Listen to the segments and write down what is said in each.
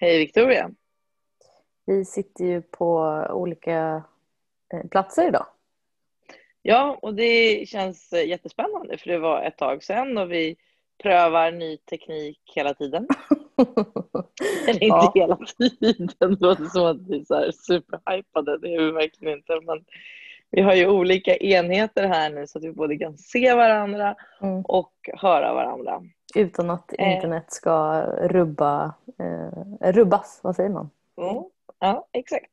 Hej Victoria. Vi sitter ju på olika eh, platser idag. Ja, och det känns eh, jättespännande för det var ett tag sedan och vi prövar ny teknik hela tiden. Eller inte Ja. hela tiden, det låter som att vi är så superhypade, det är vi verkligen inte. Men vi har ju olika enheter här nu så att vi både kan se varandra Mm. och höra varandra. Utan att Eh. internet ska rubba, eh, rubbas, vad säger man? Mm. Ja, exakt.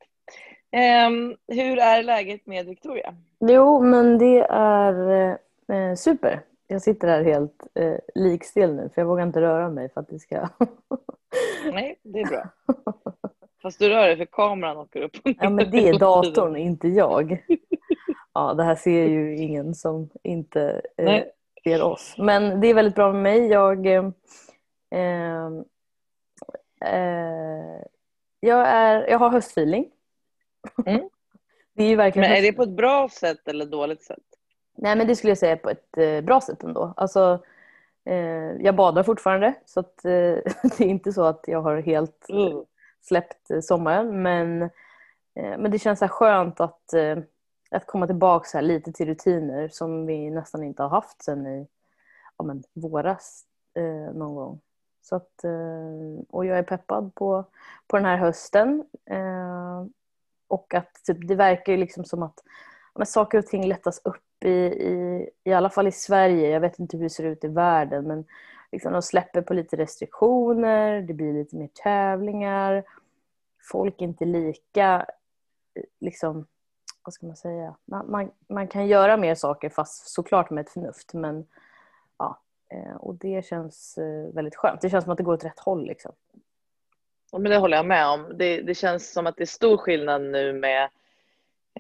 Ehm, hur är läget med Victoria? Jo, men det är eh, super. Jag sitter här helt eh, likstill nu för jag vågar inte röra mig för att det ska... Nej, det är bra. Fast du rör dig för kameran åker upp och ner ja, men det är datorn, inte jag. Ja, det här ser ju ingen som inte eh, Ser oss. Men det är väldigt bra med mig. Jag, eh, eh, jag, är, jag har höstfeeling. Mm. Det är verkligen Men är det på ett bra sätt eller dåligt sätt? Nej, men det skulle jag säga på ett eh, bra sätt ändå. Alltså, eh, jag badar fortfarande så att, eh, det är inte så att jag har helt Mm. släppt sommaren. Men, eh, men det känns så skönt att, att komma tillbaka så här lite till rutiner som vi nästan inte har haft sen i ja, men, våras eh, någon gång. Så att, eh, och jag är peppad på, på den här hösten. Eh, och att typ, det verkar ju liksom som att ja, men saker och ting lättas upp i, i, i alla fall i Sverige. Jag vet inte hur det ser ut i världen men liksom, de släpper på lite restriktioner, det blir lite mer tävlingar. Folk är inte lika, eh, liksom, vad ska man säga, man, man, man kan göra mer saker fast såklart med ett förnuft. Men, ja, eh, och det känns eh, väldigt skönt. Det känns som att det går åt rätt håll. Liksom. Ja, men det håller jag med om. Det, det känns som att det är stor skillnad nu med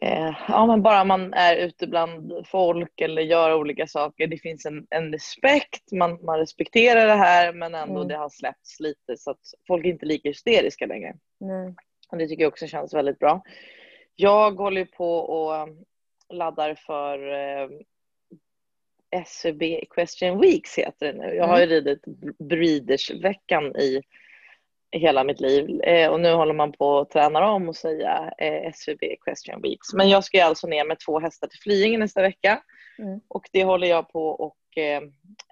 eh, ja, men bara man är ute bland folk eller gör olika saker. Det finns en, en respekt, man, man respekterar det här men ändå Mm. det har släppts lite så att folk är inte lika hysteriska längre. Nej. Och det tycker jag också känns väldigt bra. Jag håller på och laddar för eh, SUB Equestrian Weeks heter det nu. Jag har ju ridit Breeders-veckan i hela mitt liv och nu håller man på att träna om och säga eh, SUB Equestrian Weeks. Men jag ska ju alltså ner med två hästar till Flyinge nästa vecka Mm. och det håller jag på och eh,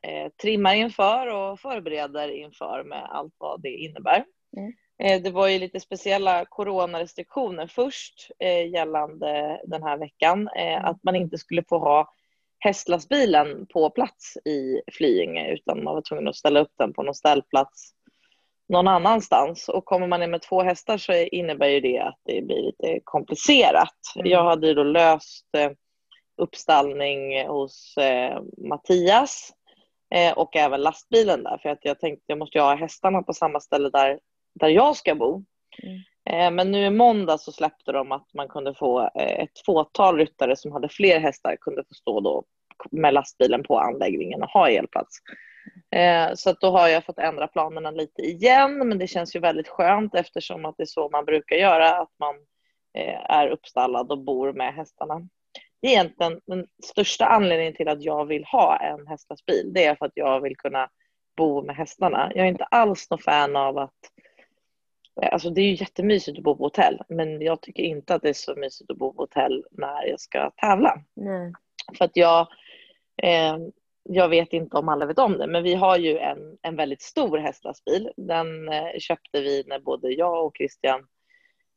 eh, trimmar inför och förbereder inför med allt vad det innebär. Mm. Eh, Det var ju lite speciella coronarestriktioner först eh, gällande den här veckan. Eh, att man inte skulle få ha hästlastbilen på plats i Flyinge utan man var tvungen att ställa upp den på någon ställplats någon annanstans. Och kommer man ner med två hästar så innebär ju det att det blir lite komplicerat. Mm. Jag hade ju då löst uppstallning hos Mattias och även lastbilen där för att jag tänkte jag måste ju ha hästarna på samma ställe där, där jag ska bo. Mm. Eh, men nu i måndag så släppte de att man kunde få eh, ett fåtal ryttare som hade fler hästar kunde få stå då med lastbilen på anläggningen och ha elplats. Eh, så att då har jag fått ändra planerna lite igen men det känns ju väldigt skönt eftersom att det är så man brukar göra att man är uppstallad och bor med hästarna. Det är egentligen den största anledningen till att jag vill ha en hästlastbil. Det är för att jag vill kunna bo med hästarna. Jag är inte alls någon fan av att Alltså det är ju jättemysigt att bo på hotell men jag tycker inte att det är så mysigt att bo på hotell när jag ska tävla. Nej. För att jag, eh, jag vet inte om alla vet om det, men vi har ju en, en väldigt stor hästlastbil. Den eh, köpte vi när både jag och Christian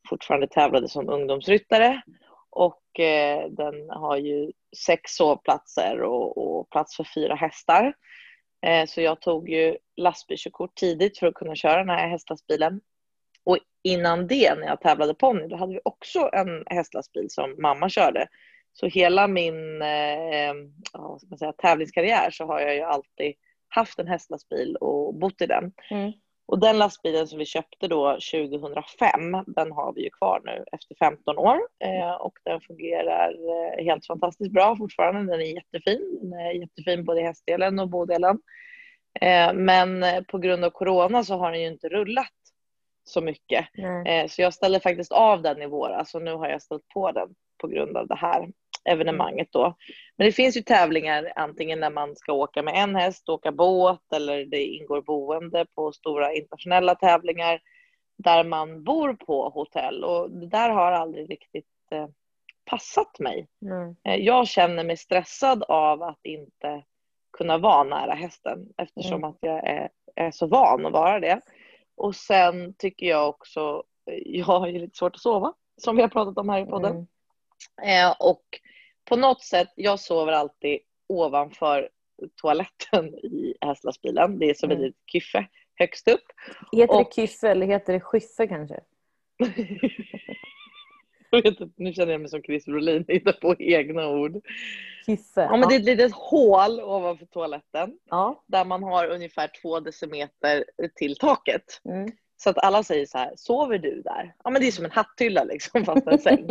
fortfarande tävlade som ungdomsryttare. Och eh, den har ju sex sovplatser och, och plats för fyra hästar. Eh, så jag tog ju lastbilskörkort tidigt för att kunna köra den här hästlastbilen. Och innan det, när jag tävlade ponny, då hade vi också en hästlastbil som mamma körde. Så hela min eh, vad ska man säga, tävlingskarriär så har jag ju alltid haft en hästlastbil och bott i den. Mm. Och den lastbilen som vi köpte då 2005, den har vi ju kvar nu efter 15 år. Eh, och den fungerar eh, helt fantastiskt bra fortfarande. Den är jättefin. Den är jättefin både i hästdelen och bodelen. Eh, men eh, på grund av corona så har den ju inte rullat så mycket. Eh, Så jag ställde faktiskt av den i våras och nu har jag ställt på den på grund av det här. evenemanget då. Men det finns ju tävlingar antingen när man ska åka med en häst, åka båt eller det ingår boende på stora internationella tävlingar där man bor på hotell och det där har aldrig riktigt eh, passat mig. Mm. Jag känner mig stressad av att inte kunna vara nära hästen eftersom Mm. att jag är, är så van att vara det. Och sen tycker jag också, jag har ju lite svårt att sova som vi har pratat om här i podden. Mm. Eh, och på något sätt, jag sover alltid ovanför toaletten i hästlastbilen. Det är som ett Mm. litet kyffe högst upp. Heter Och- det kyffe eller heter det skyffe kanske? Jag vet inte, nu känner jag mig som Chris Brolin, hittar på egna ord. Kyffe. Ja, men det är ett litet hål ovanför toaletten ja. där man har ungefär två decimeter till taket. Mm. Så att alla säger så här, sover du där? Ja men det är som en hatthylla liksom fast en säng.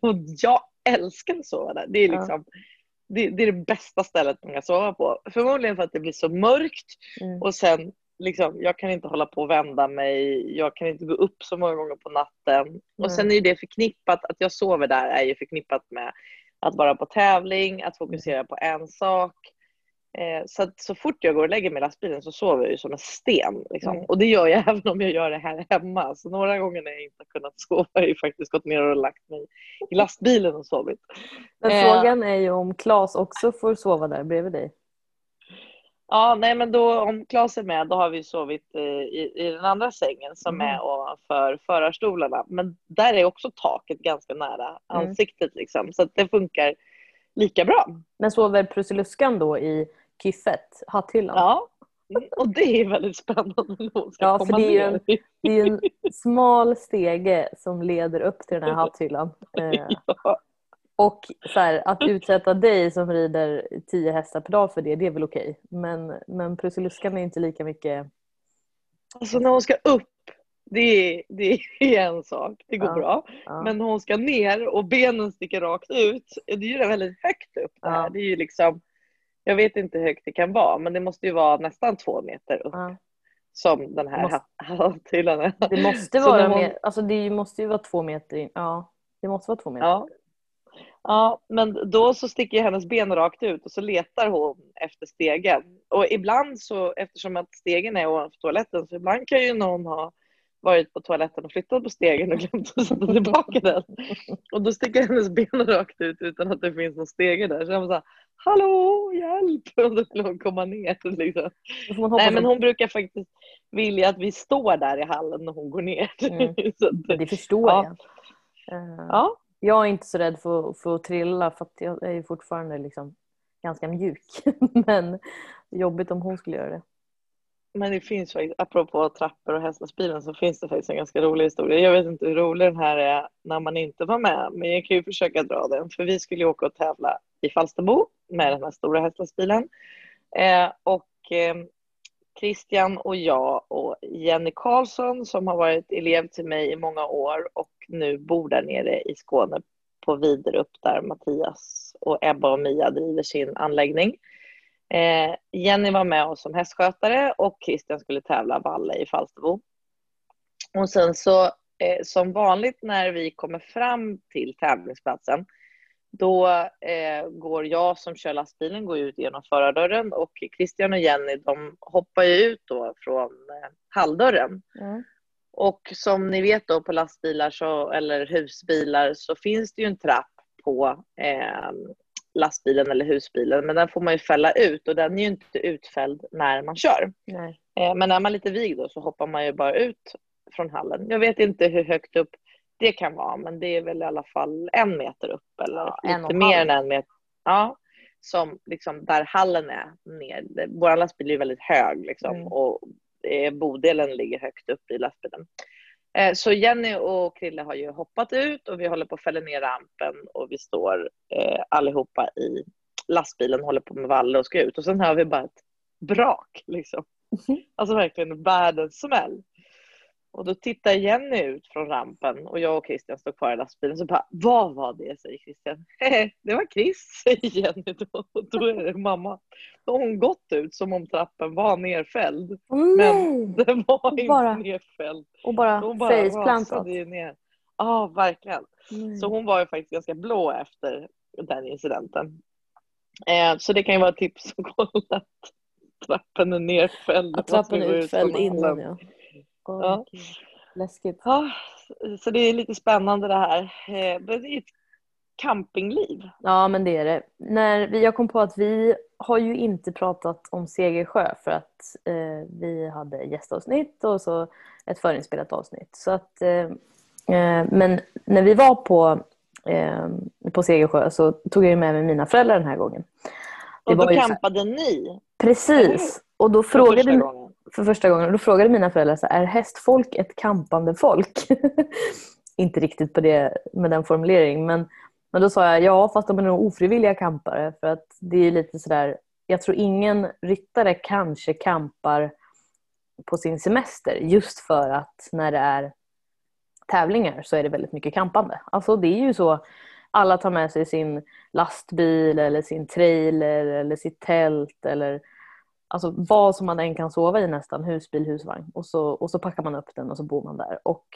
och jag älskar att sova där. Det är Ja. liksom det, det är det bästa stället man kan sova på. Förmodligen för att det blir så mörkt Mm. och sen liksom, jag kan inte hålla på och vända mig. Jag kan inte gå upp så många gånger på natten. Och sen är ju det förknippat, att jag sover där är ju förknippat med att vara på tävling, att fokusera på en sak. Eh, så så fort jag går och lägger mig i lastbilen så sover jag ju som en sten. Liksom. Mm. Och det gör jag även om jag gör det här hemma. Så några gånger när jag inte har kunnat sova har jag faktiskt gått ner och lagt mig i lastbilen och sovit. Men Eh. frågan är ju om Claes också får sova där bredvid dig. Ja, nej men då om Claes är med då har vi sovit eh, i, i den andra sängen som Mm. är ovanför förarstolarna. Men där är också taket ganska nära Mm. ansiktet liksom. Så det funkar lika bra. Men sover Prussiluskan då i kyffet, hatthyllan? Ja, Mm, och det är väldigt spännande när hon ska Ja, för komma det är ner. Det är en smal stege som leder upp till den här hatthyllan. Ja. Och så här, att utsätta dig som rider 10 hästar per dag för det, det är väl okej. Men, men Prussiluskan är inte lika mycket... Alltså när hon ska upp, det är, det är en sak, det går Ja. bra. Ja. Men när hon ska ner och benen sticker rakt ut, det är ju väldigt högt upp det här. Ja. Det är ju liksom, jag vet inte hur högt det kan vara, men det måste ju vara nästan två meter upp som den här Måste- hatt- hatthyllan är. Det måste vara hon- mer, alltså det måste ju vara två meter in. Ja, det måste vara två meter. Ja. Men då så sticker hennes ben rakt ut och så letar hon efter stegen. Och ibland så, eftersom att stegen är ovanför toaletten, så ibland kan ju någon ha varit på toaletten och flyttat på stegen och glömt att sätta tillbaka den. Och då sticker hennes ben rakt ut utan att det finns någon stege där. Så jag var såhär, hallå, hjälp! Och då skulle hon komma ner. Liksom. Nej, men hon brukar faktiskt vilja att vi står där i hallen när hon går ner. Mm. så att, Det förstår Ja. jag. Eh, ja. Jag är inte så rädd för, för att trilla för att jag är ju fortfarande liksom ganska mjuk. Men jobbigt om hon skulle göra det. Men det finns faktiskt, apropå trappor och hästlastbilen, så finns det faktiskt en ganska rolig historia. Jag vet inte hur rolig den här är när man inte var med, men jag kan ju försöka dra den. För vi skulle ju åka och tävla i Falsterbo med den här stora hästlastbilen. Eh, och eh, Christian och jag och Jenny Karlsson som har varit elev till mig i många år och nu bor där nere i Skåne på Viderup där Mattias och Ebba och Mia driver sin anläggning. Eh, Jenny var med oss som hästskötare och Christian skulle tävla valle i Falsterbo. Och sen så eh, som vanligt när vi kommer fram till tävlingsplatsen då eh, går jag som kör lastbilen går ut genom förardörren och Christian och Jenny de hoppar ut då från eh, halldörren. Mm. Och som ni vet då på lastbilar så, eller husbilar så finns det ju en trapp på eh, lastbilen eller husbilen men den får man ju fälla ut och den är ju inte utfälld när man kör. Eh, men är man lite vig då så hoppar man ju bara ut från hallen. Jag vet inte hur högt upp det kan vara men det är väl i alla fall en meter upp eller Ja, lite mer än en meter. Ja, som liksom där hallen är ner. Vår lastbil är väldigt hög liksom Mm. och eh, bodelen ligger högt upp i lastbilen. Eh, Så Jenny och Krille har ju hoppat ut och vi håller på att fälla ner rampen och vi står eh, allihopa i lastbilen håller på med Valle och ska ut och sen hör vi bara ett brak liksom. Alltså verkligen världens smäll. Och då tittar Jenny ut från rampen och jag och Christian står kvar i lastbilen så bara vad var det säger Christian. det var Chris säger Jenny då och då är det mamma. Då har hon gått ut som om trappen var nerfälld. Åh, nej! Den var inte Bara- nerfälld. Och bara, Hon bara faceplantat. ner. Ja, verkligen. Nej. Så hon var ju faktiskt ganska blå efter den incidenten. Eh, så det kan ju vara ett tips att kolla att trappen är nerfälld. Att trappen är utfälld innan ja. Åh, Ja. gud. Läskigt. Ja, så det är lite spännande det här. Eh, det är ett campingliv. Ja, men det är det. När vi, jag kom på att vi har ju inte pratat om Segersjö för att eh, vi hade gästavsnitt och så ett förinspelat avsnitt. Så att, eh, eh, men när vi var på, eh, på Segersjö så tog jag med mig mina föräldrar den här gången. Det Och då campade ni Precis. Och då frågade för första gången. Och då frågade mina föräldrar så här, är hästfolk ett kampande folk? Inte riktigt på det med den formuleringen men, men då sa jag ja fast de är nog ofrivilliga kampare för att det är lite sådär jag tror ingen ryttare kanske kampar på sin semester just för att när det är tävlingar så är det väldigt mycket kampande. Alltså det är ju så alla tar med sig sin lastbil eller sin trailer eller sitt tält eller alltså vad som man än kan sova i nästan, husbil, husvagn. Och så, och så packar man upp den och så bor man där. Och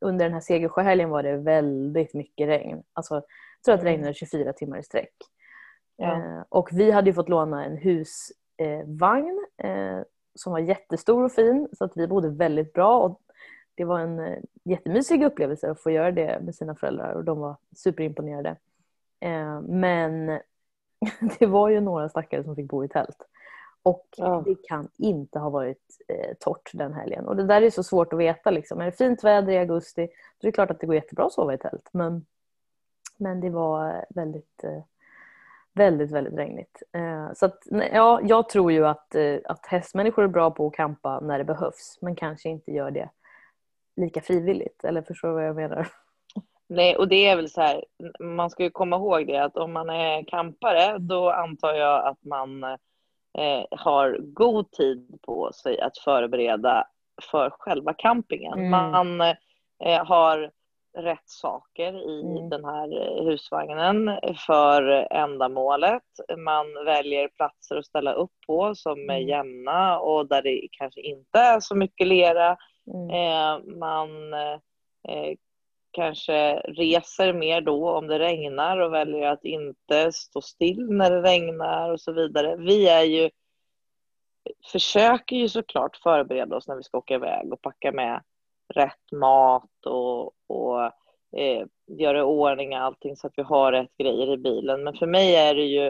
under den här Segersjöhelgen var det väldigt mycket regn. Alltså, jag tror att det Mm. regnade 24 timmar i sträck. Ja. Eh, och vi hade fått låna en husvagn eh, som var jättestor och fin så att vi bodde väldigt bra. Och det var en eh, jättemysig upplevelse att få göra det med sina föräldrar och de var superimponerade. Eh, men det var ju några stackare som fick bo i tält. Och Ja. det kan inte ha varit eh, torrt den helgen. Och det där är så svårt att veta. Liksom. Är det fint väder i augusti då är det klart att det går jättebra att sova i tält. Men, men det var väldigt, eh, väldigt, väldigt regnigt. Eh, så att, ja, jag tror ju att, eh, att hästmänniskor är bra på att campa när det behövs. Men kanske inte gör det lika frivilligt. Eller förstår du vad jag menar? Nej, och det är väl så här, man ska ju komma ihåg det att om man är campare då antar jag att man eh, har god tid på sig att förbereda för själva campingen. Mm. Man eh, har rätt saker i Mm. den här eh, husvagnen för ändamålet. Man väljer platser att ställa upp på som är Mm. jämna och där det kanske inte är så mycket lera. Mm. Eh, man eh, kanske reser mer då om det regnar och väljer att inte stå still när det regnar och så vidare. Vi är ju, försöker ju såklart förbereda oss när vi ska åka iväg och packa med rätt mat och, och eh, göra i ordning allting så att vi har rätt grejer i bilen. Men för mig är det ju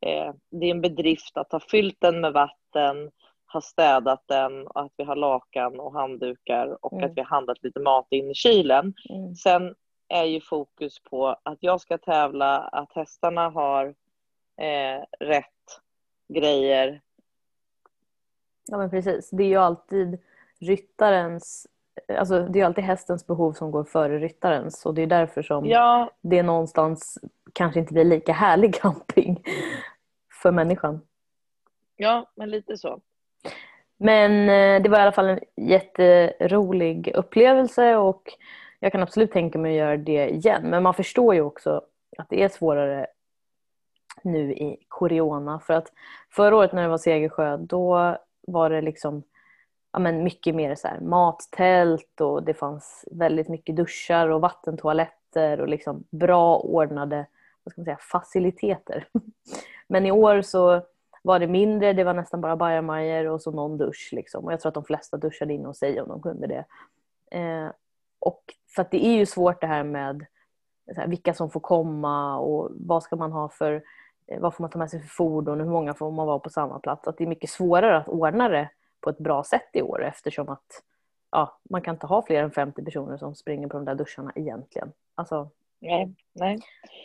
eh, det är en bedrift att ha fyllt den med vatten, ha städat den och att vi har lakan och handdukar och Mm. att vi har handlat lite mat in i kylen. Mm. Sen är ju fokus på att jag ska tävla, att hästarna har eh, rätt grejer. Ja men precis. Det är ju alltid ryttarens, alltså det är alltid hästens behov som går före ryttarens och det är därför som Ja, det någonstans kanske inte blir lika härlig camping för människan. ja, men lite så. Men eh, det var i alla fall en jätterolig upplevelse och jag kan absolut tänka mig att göra det igen. Men man förstår ju också att det är svårare nu i Corona. För att förra året när det var Segersjö då var det liksom ja, men mycket mer så här, mattält och det fanns väldigt mycket duschar och vattentoaletter och liksom bra ordnade vad ska man säga, faciliteter. Men i år så var det mindre, det var nästan bara bajamajor och så någon dusch. Liksom. Och jag tror att de flesta duschade in hos sig om de kunde det. Eh, och för att det är ju svårt det här med så här, vilka som får komma och vad ska man ha för, eh, vad får man ta med sig för fordon och hur många får man vara på samma plats. Att det är mycket svårare att ordna det på ett bra sätt i år eftersom att ja, man kan inte ha fler än 50 personer som springer på de där duscharna egentligen. Alltså, Nej, nej.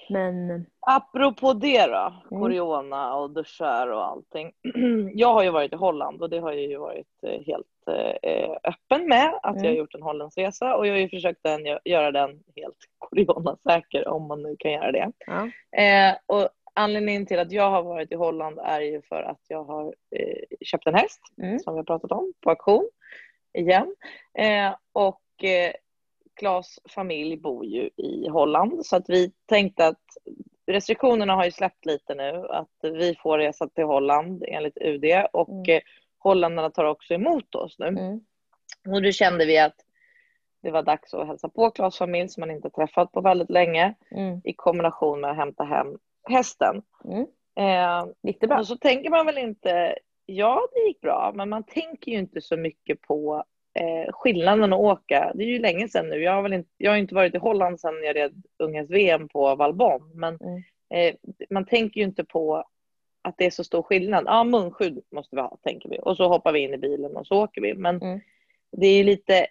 men Apropå det då, Mm. corona och duschar och allting. Jag har ju varit i Holland och det har jag ju varit eh, helt eh, öppen med att jag har Mm. gjort en Hollandsresa och jag har ju försökt den, göra den helt coronasäker om man nu kan göra det. ja. Eh, och anledningen till att jag har varit i Holland är ju för att jag har eh, köpt en häst Mm. som vi har pratat om på auktion igen. Eh, och eh, Klas familj bor ju i Holland så att vi tänkte att restriktionerna har ju släppt lite nu att vi får resa till Holland enligt UD och Mm. eh, holländarna tar också emot oss nu. Mm. Och då kände vi att det var dags att hälsa på Klas familj som man inte träffat på väldigt länge Mm. i kombination med att hämta hem hästen. Mm. Eh, Gick det bra? och så tänker man väl inte, ja det gick bra, men man tänker ju inte så mycket på eh, skillnaden att åka. Det är ju länge sedan nu. Jag har, väl inte, jag har inte varit i Holland sedan jag red unghäst-VM på Valbonne, men Mm. eh, man tänker ju inte på att det är så stor skillnad. Ja, munskydd måste vi ha, tänker vi. Och så hoppar vi in i bilen och så åker vi. Men Mm. det är ju lite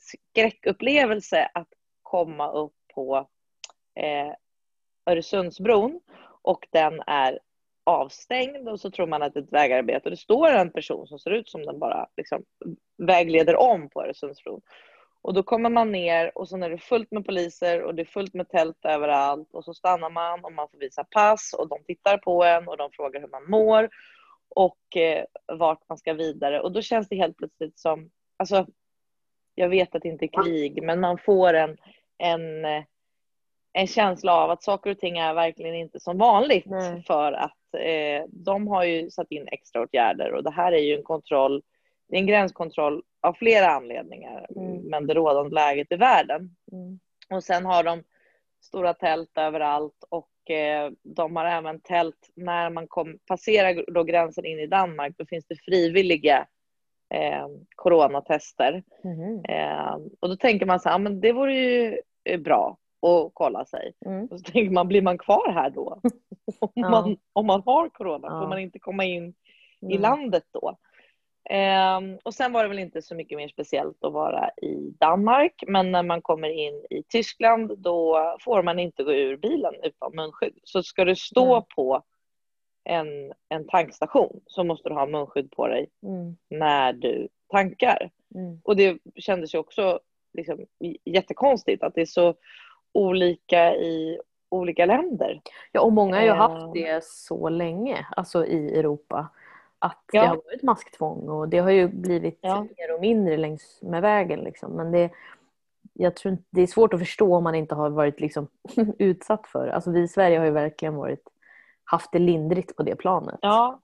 skräckupplevelse att komma upp på eh, Öresundsbron och den är avstängd och så tror man att det är ett vägarbete och det står en person som ser ut som den bara liksom vägleder om på Öresundsbron. Och då kommer man ner och så är det fullt med poliser och det är fullt med tält överallt och så stannar man och man får visa pass och de tittar på en och de frågar hur man mår och eh, vart man ska vidare och då känns det helt plötsligt som, alltså jag vet att det inte är krig men man får en, en, eh, en känsla av att saker och ting är verkligen inte som vanligt Nej. för att eh, de har ju satt in extra åtgärder och det här är ju en kontroll, det är en gränskontroll av flera anledningar Mm. men det rådande läget i världen. Mm. Och sen har de stora tält överallt och eh, de har även tält när man kom, passerar då gränsen in i Danmark. Då finns det frivilliga eh, coronatester. Mhm. Eh, och då tänker man så här, "Ja, men det vore ju eh, bra att kolla sig. Mm. Och så tänker man, blir man kvar här då? om, Ja. man, om man har corona, Ja. får man inte komma in i Mm. landet då. Ehm, och sen var det väl inte så mycket mer speciellt att vara i Danmark, men när man kommer in i Tyskland då får man inte gå ur bilen utan munskydd. Så ska du stå Mm. på en, en tankstation så måste du ha munskydd på dig Mm. när du tankar. Mm. Och det kändes ju också liksom jättekonstigt att det är så olika i olika länder. Ja, och många har ju haft det så länge, alltså i Europa. Att Ja. det har varit masktvång och det har ju blivit Ja. mer och mindre längs med vägen. Liksom. Men det, jag tror inte, det är svårt att förstå om man inte har varit liksom, utsatt för det. Alltså vi i Sverige har ju verkligen varit, haft det lindrigt på det planet. Ja.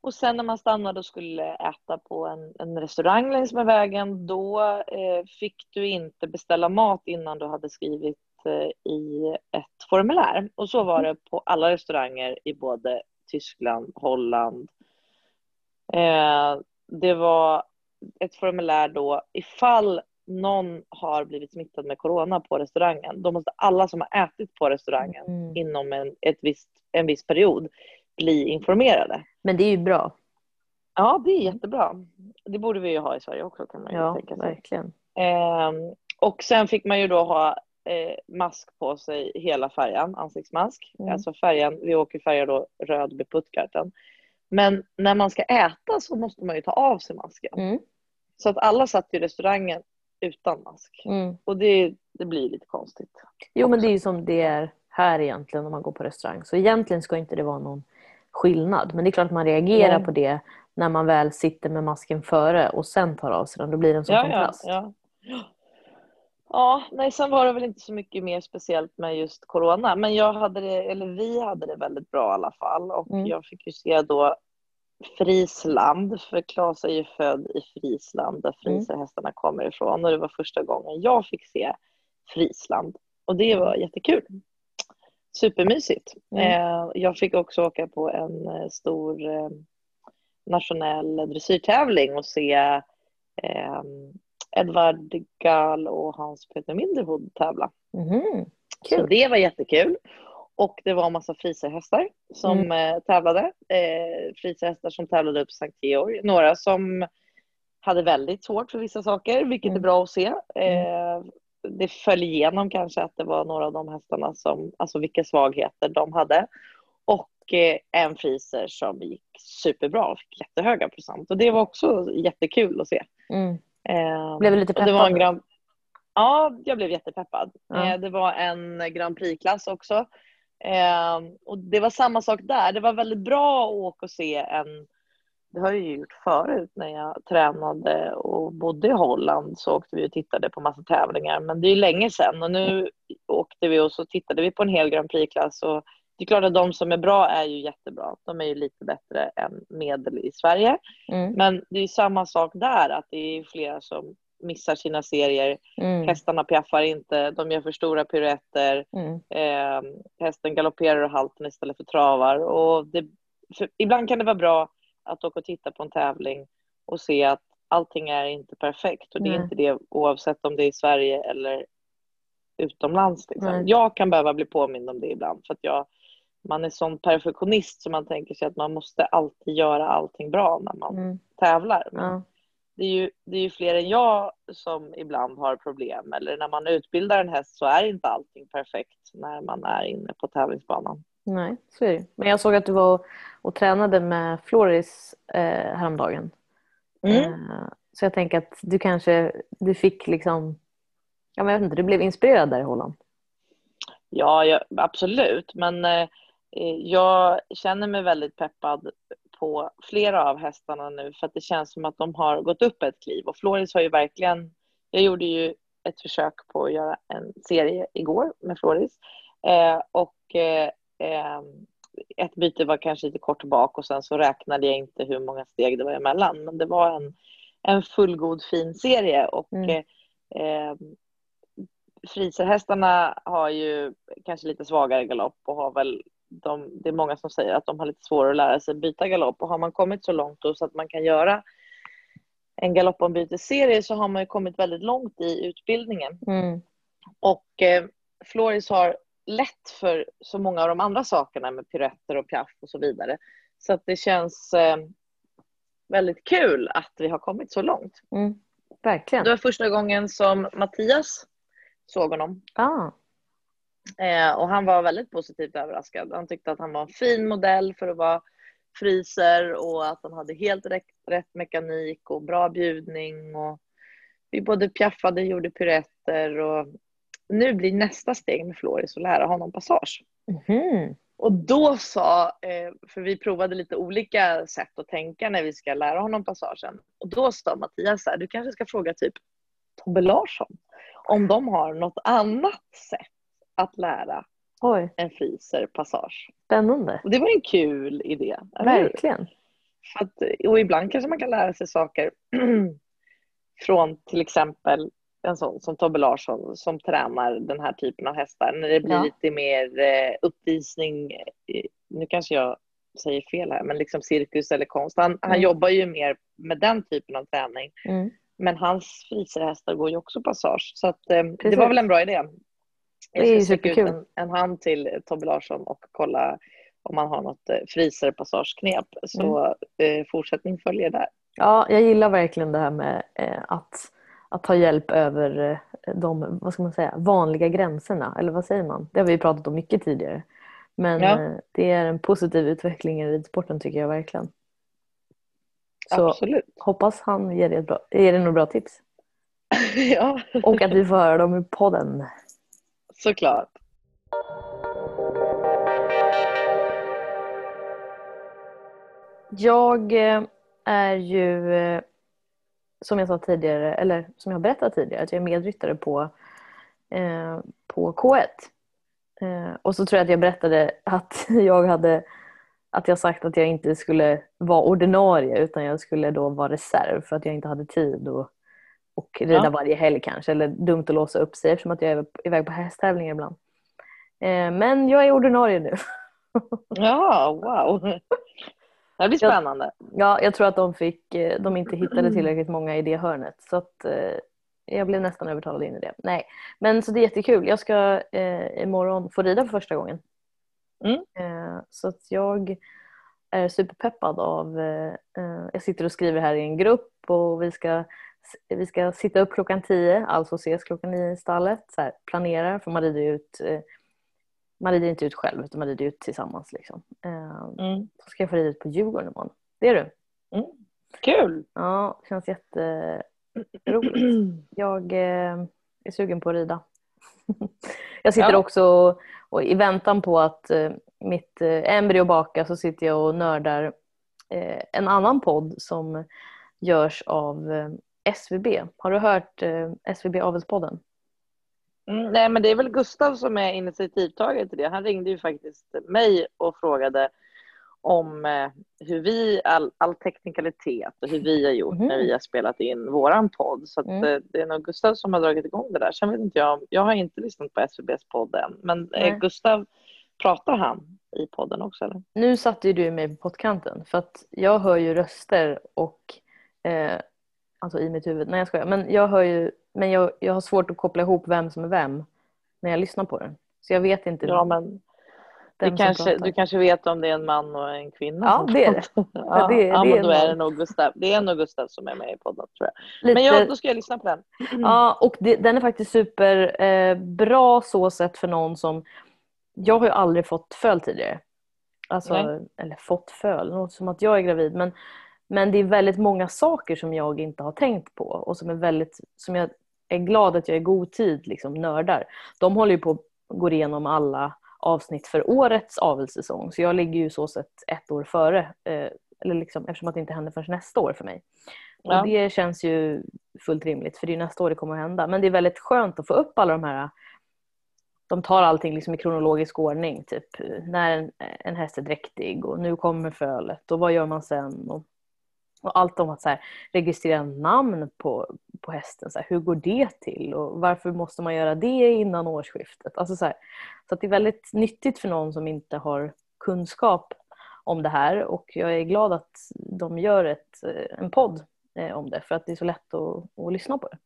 Och sen när man stannade och skulle äta på en, en restaurang längs med vägen, då eh, fick du inte beställa mat innan du hade skrivit i ett formulär. Och så var det på alla restauranger i både Tyskland, Holland. Eh, det var ett formulär då, ifall någon har blivit smittad med corona på restaurangen, då måste alla som har ätit på restaurangen Mm. inom en, ett visst, en viss period bli informerade. Men det är ju bra. Ja, det är jättebra. Det borde vi ju ha i Sverige också kan man ju Ja, tänka sig. verkligen. Ehm, och sen fick man ju då ha eh, mask på sig hela färjan, ansiktsmask. Mm. Alltså färjan, vi åker färja då röd vid Puttgarten. Men när man ska äta så måste man ju ta av sig masken. Mm. Så att alla satt i restaurangen utan mask. Mm. Och det, det blir lite konstigt. Jo, men det är ju som det är här egentligen om man går på restaurang. Så egentligen ska inte det vara någon skillnad. Men det är klart att man reagerar Nej. på det när man väl sitter med masken före och sen tar av sig den. Då blir det en sån ja, kontrast. ja. Ja, nej, sen var det väl inte så mycket mer speciellt med just corona, men jag hade det, eller vi hade det väldigt bra i alla fall och Mm. jag fick ju se då Frisland, för Claes är ju född i Frisland där Mm. friserhästarna kommer ifrån och det var första gången jag fick se Frisland och det var jättekul. Supermysigt. Mm. Eh, jag fick också åka på en eh, stor eh, nationell dressyrtävling och se eh, Edvard Gall och Hans Peter Minderhood tävla. Så Kul. det var jättekul. Och det var en massa friserhästar som Mm. eh, tävlade. Eh, friserhästar som tävlade upp Sankt Georg. Några som hade väldigt svårt för vissa saker, vilket är Mm. bra att se. Eh, det föll igenom kanske att det var några av de hästarna som, alltså vilka svagheter de hade. Och eh, en friser som gick superbra och fick jättehöga procent. Och det var också jättekul att se. Mm. Eh, Blev du lite och det var en peppad? grand... Ja, jag blev jättepeppad. Ja. Eh, det var en Grand Prix-klass också. Eh, och det var samma sak där. Det var väldigt bra att åka och se en... Det har jag ju gjort förut när jag tränade och bodde i Holland så åkte vi och tittade på massa tävlingar. Men det är ju länge sedan och nu åkte vi och så tittade vi på en hel Grand Prix-klass. Och det är klart att de som är bra är ju jättebra. De är ju lite bättre än medel i Sverige. Mm. Men det är ju samma sak där, att det är flera som missar sina serier. Mm. Hästarna piaffar inte, de gör för stora piruetter. Mm. Eh, hästen galopperar och halten istället för travar. Och det, för ibland kan det vara bra att åka och titta på en tävling och se att allting är inte perfekt. Och det är inte det oavsett om det är i Sverige eller utomlands. Liksom. Nej. Jag kan behöva bli påmind om det ibland för att jag, man är sån perfektionist så man tänker sig att man måste alltid göra allting bra när man Mm. tävlar. Ja. det, är ju, det är ju fler än jag som ibland har problem. Eller när man utbildar en häst så är inte allting perfekt när man är inne på tävlingsbanan. Nej, så är det. Men jag såg att du var och, och tränade med Floris eh, häromdagen. Mm. Eh, så jag tänker att du kanske du fick liksom, ja, men jag vet inte, du blev inspirerad där i Holland. Ja, jag, absolut. Men eh, jag känner mig väldigt peppad på flera av hästarna nu för att det känns som att de har gått upp ett kliv. Och Floris har ju verkligen... Jag gjorde ju ett försök på att göra en serie igår med Floris. Eh, och eh, eh, ett byte var kanske lite kort bak och sen så räknade jag inte hur många steg det var emellan. Men det var en, en fullgod fin serie. Och Mm. eh, eh, friserhästarna har ju kanske lite svagare galopp och har väl de, det är många som säger att de har lite svårare att lära sig byta galopp och har man kommit så långt då så att man kan göra en galoppombytesserie så har man ju kommit väldigt långt i utbildningen. Mm. Och eh, Floris har lätt för så många av de andra sakerna med piruetter och piaff och så vidare. Så att det känns eh, väldigt kul att vi har kommit så långt. Mm. Verkligen. Det var första gången som Mattias såg honom Ah. Eh, och han var väldigt positivt överraskad. Han tyckte att han var en fin modell för att vara friser och att han hade helt rätt, rätt mekanik och bra bjudning. Och vi både piaffade, gjorde piruetter och nu blir nästa steg med Floris att lära honom passage. Mhm. Och då sa, eh, för vi provade lite olika sätt att tänka när vi ska lära honom passagen. Och då sa Mattias så här, du kanske ska fråga typ Tobbe Larsson om de har något annat sätt att lära Oj, en friser passage. spännande. Och det var en kul idé. Verkligen. Att, och ibland kanske man kan lära sig saker från till exempel en sån som Tobbe Larsson som tränar den här typen av hästar. När det blir Ja. lite mer eh, uppvisning, nu kanske jag säger fel här, men liksom cirkus eller konst. Han, han Mm. jobbar ju mer med den typen av träning. Mm. Men hans friserhästar går ju också passage. Så att, eh, det var väl en bra idé. Jag ska sträcka ut en, en hand till Tobbe Larsson och kolla om man har något eh, friserpassageknep. Så Mm. eh, fortsättning följer där. Ja, jag gillar verkligen det här med eh, att, att ta hjälp över de vad ska man säga, vanliga gränserna. Eller vad säger man? Det har vi pratat om mycket tidigare. Men Ja. det är en positiv utveckling i ridsporten tycker jag verkligen. Så Absolut. hoppas han ger dig, bra, ger dig några bra tips. ja, Och att vi får höra dem i podden såklart. Jag eh, är ju, eh, som jag sa tidigare, eller som jag har berättat tidigare, att jag är medryttare på, eh, på K1. Eh, och så tror jag att jag berättade att jag hade att jag sagt att jag inte skulle vara ordinarie utan jag skulle då vara reserv för att jag inte hade tid och, och rida Ja. varje helg kanske. Eller dumt att låsa upp sig eftersom att jag är iväg på hästtävlingar ibland. Eh, men jag är ordinarie nu. Ja, wow. Det blir Jag- spännande. Ja, jag tror att de, fick, eh, de inte hittade tillräckligt många i det hörnet. Så att, eh, jag blev nästan övertalad in i det. Nej, men så det är jättekul. Jag ska eh, imorgon få rida för första gången. Mm. Eh, så att jag är superpeppad av... Eh, jag sitter och skriver här i en grupp och vi ska, vi ska sitta upp klockan tio, alltså ses klockan nio i stallet. Så här, planerar, för man rider ju ut eh, man rider inte ut själv utan man rider ut tillsammans. Liksom. Eh, Mm. så ska jag få rida ut på Djurgården imorgon. Det är du? Kul! Ja, det känns jätteroligt. Jag eh, är sugen på att rida. Jag sitter Ja. också och, i väntan på att eh, mitt embryo bakar så sitter jag och nördar en annan podd som görs av SVB. Har du hört eh, SVB Avelspodden? Mm, nej, men det är väl Gustav som är initiativtagare till det. Han ringde ju faktiskt mig och frågade om eh, hur vi, all, all teknikalitet och hur vi har gjort Mhm. när vi har spelat in våran podd. Så att, Mm. eh, det är nog Gustav som har dragit igång det där. Sen vet inte jag, jag har inte lyssnat på SVBs podd än, men eh. Gustav, pratar han i podden också eller? Nu satte ju du mig på pottkanten för att jag hör ju röster och eh, alltså i mitt huvud. Nej jag skojar. Men jag hör ju men jag, jag har svårt att koppla ihop vem som är vem när jag lyssnar på den. Så jag vet inte Ja, men du kanske, du kanske vet om det är en man och en kvinna Ja, det är det. Ja, Ja, det är- ja, det är men då en är det nog Gustav. Det är nog Gustav som är med i podden tror jag. Lite, Men jag, då ska jag lyssna på den. Ja, och det, den är faktiskt super eh, så sett för någon som... Jag har ju aldrig fått föl tidigare. Alltså, Nej. eller fått föl, låter som att jag är gravid. Men, men det är väldigt många saker som jag inte har tänkt på och som är väldigt, som jag är glad att jag i god tid liksom nördar. De håller ju på att gå igenom alla avsnitt för årets avelssäsong. Så jag ligger ju så sett ett år före. Eh, eller liksom, eftersom att det inte händer förrän nästa år för mig. Ja. Och det känns ju fullt rimligt för det är nästa år det kommer att hända. Men det är väldigt skönt att få upp alla de här de tar allting liksom i kronologisk ordning. Typ när en, en häst är dräktig och nu kommer fölet och vad gör man sen? Och, och allt om att så här, registrera namn på, på hästen. Så här, hur går det till och varför måste man göra det innan årsskiftet? Alltså så här, så det är väldigt nyttigt för någon som inte har kunskap om det här och jag är glad att de gör ett, eh, en podd eh, om det för att det är så lätt att, att lyssna på det.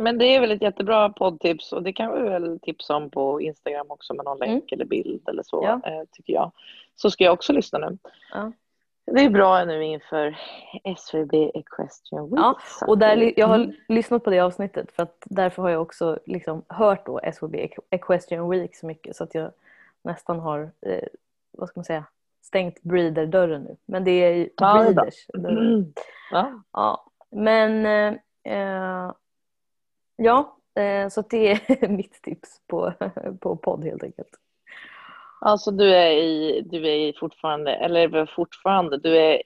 Men det är väl ett jättebra poddtips och det kan vi väl tipsa om på Instagram också med någon länk Mm. eller bild eller så, Ja. eh, tycker jag. Så ska jag också lyssna nu. Ja. Det är bra nu inför SVB Equestrian Week. Ja, Och där, jag har Mm. lyssnat på det avsnittet för att därför har jag också liksom hört då SVB Equestrian Week så mycket så att jag nästan har, eh, vad ska man säga, stängt breeder-dörren nu. Men det är ju Ja, breeders. Mm. Ja. Ja, men eh, eh, ja, eh, så det är mitt tips på, på podd helt enkelt. Alltså du är i, du är fortfarande, eller fortfarande, du är,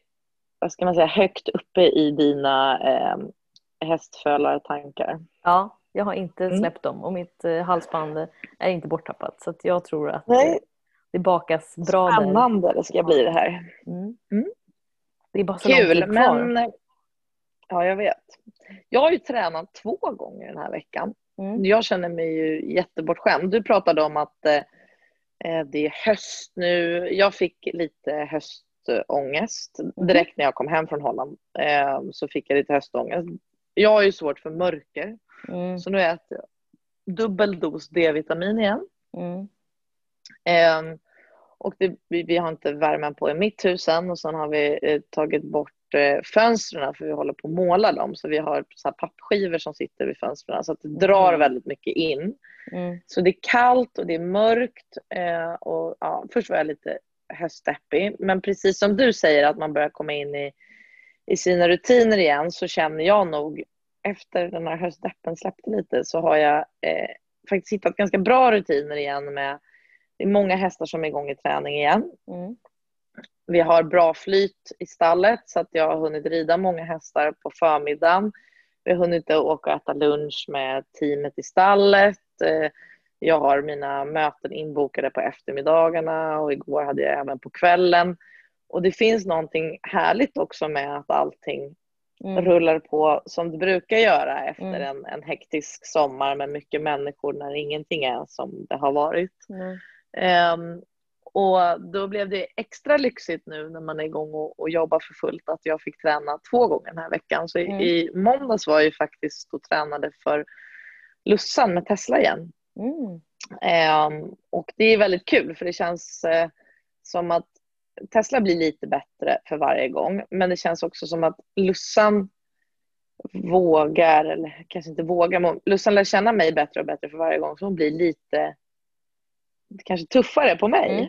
vad ska man säga, högt uppe i dina eh, hästfölartankar. Ja, jag har inte Mm. släppt dem och mitt eh, halsband är inte borttappat så jag tror att eh, det bakas bra där. Spännande det ska bli det här. Mm. Mm. Det är bara så Kul, tid kvar. men ja, jag vet. Jag har ju tränat två gånger den här veckan. Mm. Jag känner mig ju jättebortskämd. Du pratade om att eh, det är höst nu. Jag fick lite höstångest direkt när jag kom hem från Holland. Eh, så fick jag lite höstångest. Jag har ju svårt för mörker, Mm. så nu äter jag dubbel dos D-vitamin igen. Mm. Ehm, och det, vi, vi har inte värmen på i mitt hus än och sen har vi eh, tagit bort eh, fönstren för vi håller på att måla dem. Så vi har så pappskivor som sitter vid fönstren så att det drar Mm. väldigt mycket in. Mm. Så det är kallt och det är mörkt. Eh, och, ja, först var jag lite höstdeppig. Men precis som du säger att man börjar komma in i, i sina rutiner igen så känner jag nog efter den här höstdeppen släppte lite så har jag eh, faktiskt hittat ganska bra rutiner igen med det är många hästar som är igång i träning igen. Mm. Vi har bra flyt i stallet så att jag har hunnit rida många hästar på förmiddagen. Vi har hunnit åka och äta lunch med teamet i stallet. Eh, Jag har mina möten inbokade på eftermiddagarna och igår hade jag även på kvällen. Och det finns någonting härligt också med att allting Mm. rullar på som det brukar göra efter Mm. en, en hektisk sommar med mycket människor när ingenting är som det har varit. Mm. Ehm, och då blev det extra lyxigt nu när man är igång och, och jobbar för fullt att jag fick träna två gånger den här veckan. Så i, Mm. i måndags var jag faktiskt och tränade för Lussan med Tesla igen. Mm. Ehm, och det är väldigt kul för det känns eh, som att Tesla blir lite bättre för varje gång. Men det känns också som att Lussan vågar, eller kanske inte vågar, men Lussan lär känna mig bättre och bättre för varje gång. Så hon blir lite kanske tuffare på mig. Mm.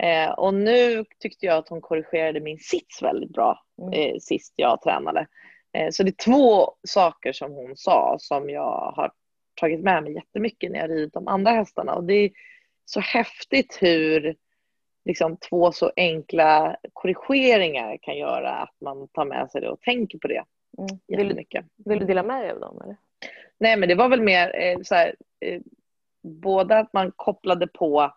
Eh, och nu tyckte jag att hon korrigerade min sits väldigt bra Mm. eh, sist jag tränade. Eh, så det är två saker som hon sa som jag har tagit med mig jättemycket när jag ridit de andra hästarna. Och det är så häftigt hur liksom, två så enkla korrigeringar kan göra att man tar med sig det och tänker på det Mm. Vill, du- jättemycket. vill du dela med dig av dem? Eller? Nej, men det var väl mer eh, så här, eh, både att man kopplade på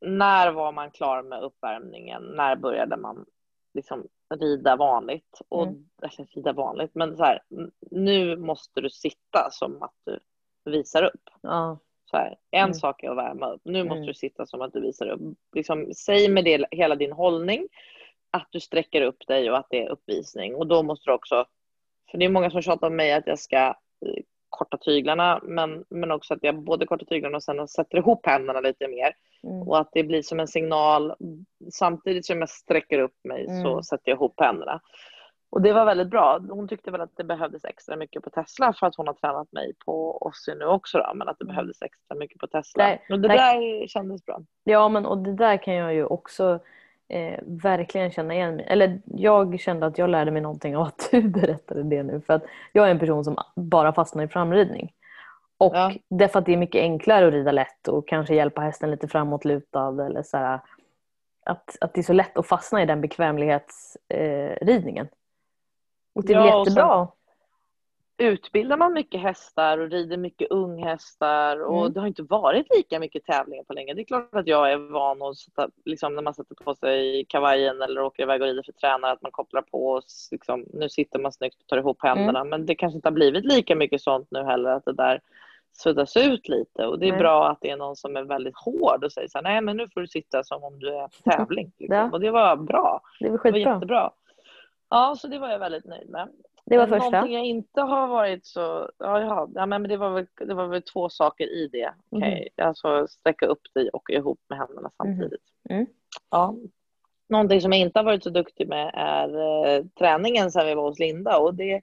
när var man klar med uppvärmningen? När började man liksom rida vanligt? Och, Mm. alltså, rida vanligt, men så här, nu måste du sitta som att du visar upp. Ja. Så här, en Mm. sak är att värma upp. Nu måste Mm. du sitta som att du visar upp. Liksom, säg med det, hela din hållning att du sträcker upp dig och att det är uppvisning. Och då måste du också, för det är många som tjatar om mig att jag ska eh, korta tyglarna, men, men också att jag både kortar tyglarna och sen sätter ihop händerna lite mer. Mm. Och att det blir som en signal. Samtidigt som jag sträcker upp mig så Mm. sätter jag ihop händerna. Och det var väldigt bra. Hon tyckte väl att det behövdes extra mycket på Tesla för att hon har tränat mig på Ossi nu också då, men att det Mm. behövdes extra mycket på Tesla. Nej, och det nej. där kändes bra. Ja, men och det där kan jag ju också eh, verkligen känna igen mig Eller jag kände att jag lärde mig någonting av att du berättade det nu. För att jag är en person som bara fastnar i framridning. Och Ja. därför att det är mycket enklare att rida lätt och kanske hjälpa hästen lite framåtlutad eller så här, att, att det är så lätt att fastna i den bekvämlighetsridningen. Eh, och det är Ja, och jättebra. Utbildar man mycket hästar och rider mycket unghästar och Mm. det har inte varit lika mycket tävlingar på länge. Det är klart att jag är van att sätta, liksom när man sätter på sig kavajen eller åker iväg och rider för tränare att man kopplar på och liksom, nu sitter man snyggt och tar ihop händerna. Mm. Men det kanske inte har blivit lika mycket sånt nu heller att det där suddas ut lite och det är Nej. bra att det är någon som är väldigt hård och säger så här, nej men nu får du sitta som om du är på tävling. Liksom. Ja. Och det var bra. Det var Det var skitbra. jättebra. Ja, så det var jag väldigt nöjd med. Det var första. Någonting jag inte har varit så... Ja, ja, men det var, väl, det var väl två saker i det. Okej, Alltså sträcka upp dig och ihop med händerna samtidigt. Mm. Ja. Någonting som jag inte har varit så duktig med är eh, träningen sen vi var hos Linda. Och det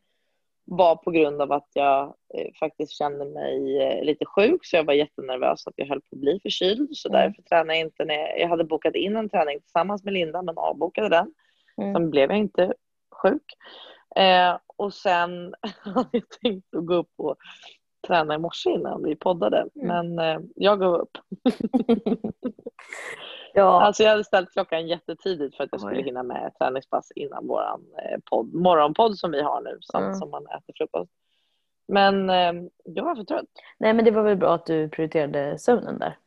var på grund av att jag eh, faktiskt kände mig eh, lite sjuk. Så jag var jättenervös att jag höll på att bli förkyld. Så Mm. därför tränade jag inte. När jag hade bokat in en träning tillsammans med Linda men avbokade den. Mm. Sen blev jag inte sjuk. Eh, och sen hade jag tänkt att gå upp och träna i morse innan vi poddade. Mm. Men eh, jag gav upp. Ja, Alltså jag hade ställt klockan jättetidigt för att jag skulle Oj. hinna med ett träningspass innan våran eh, podd, morgonpodd som vi har nu, som, Mm. som man äter frukost. Men eh, jag var för trött. nej men det var väl bra att du prioriterade sömnen där.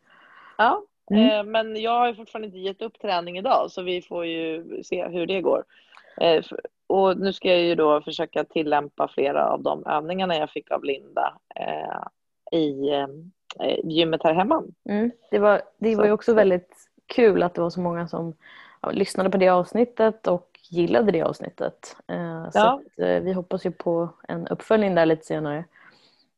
Ja, Mm. eh, men jag har ju fortfarande inte gett upp träning idag så vi får ju se hur det går. Och nu ska jag ju då försöka tillämpa flera av de övningarna jag fick av Linda eh, i eh, gymmet här hemma. Mm. Det var, det var ju Så också väldigt kul att det var så många som ja, lyssnade på det avsnittet och gillade det avsnittet. Eh, så Ja. att, eh, vi hoppas ju på en uppföljning där lite senare.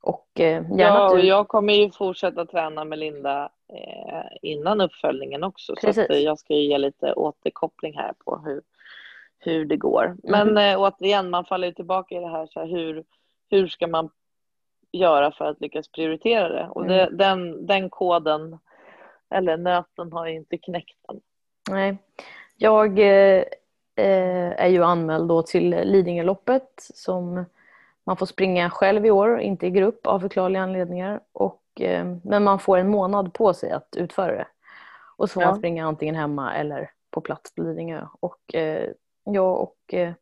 Och eh, gärna Ja, och du... jag kommer ju fortsätta träna med Linda eh, innan uppföljningen också. Så Precis. eh, jag ska ju ge lite återkoppling här på hur, hur det går. Men Mm. eh, återigen, man faller ju tillbaka i det här, så här hur, hur ska man göra för att lyckas prioritera det? Och det, Mm. den, den koden, eller nöten, har inte knäckt än. Nej. Jag eh, eh, är ju anmäld då till Lidingöloppet som man får springa själv i år, inte i grupp av förklarliga anledningar. Och, eh, men man får en månad på sig att utföra det. Och så får Ja. man springa antingen hemma eller på plats på Lidingö. Och eh, jag och eh,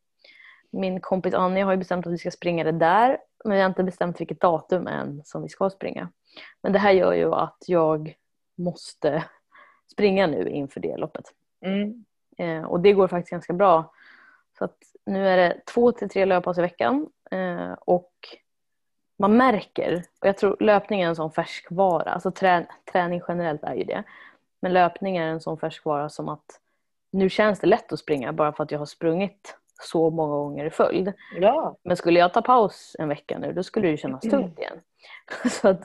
min kompis Anja har ju bestämt att vi ska springa det där. Men vi har inte bestämt vilket datum än som vi ska springa. Men det här gör ju att jag måste springa nu inför det loppet. Mm. Eh, och det går faktiskt ganska bra. Så att nu är det två till tre löppass i veckan. Eh, och man märker, och jag tror löpning är en sån färskvara, alltså trä, träning generellt är ju det. Men löpning är en sån färskvara som att nu känns det lätt att springa bara för att jag har sprungit så många gånger i följd. Ja, Men skulle jag ta paus en vecka nu, då skulle det kännas tungt igen. Så att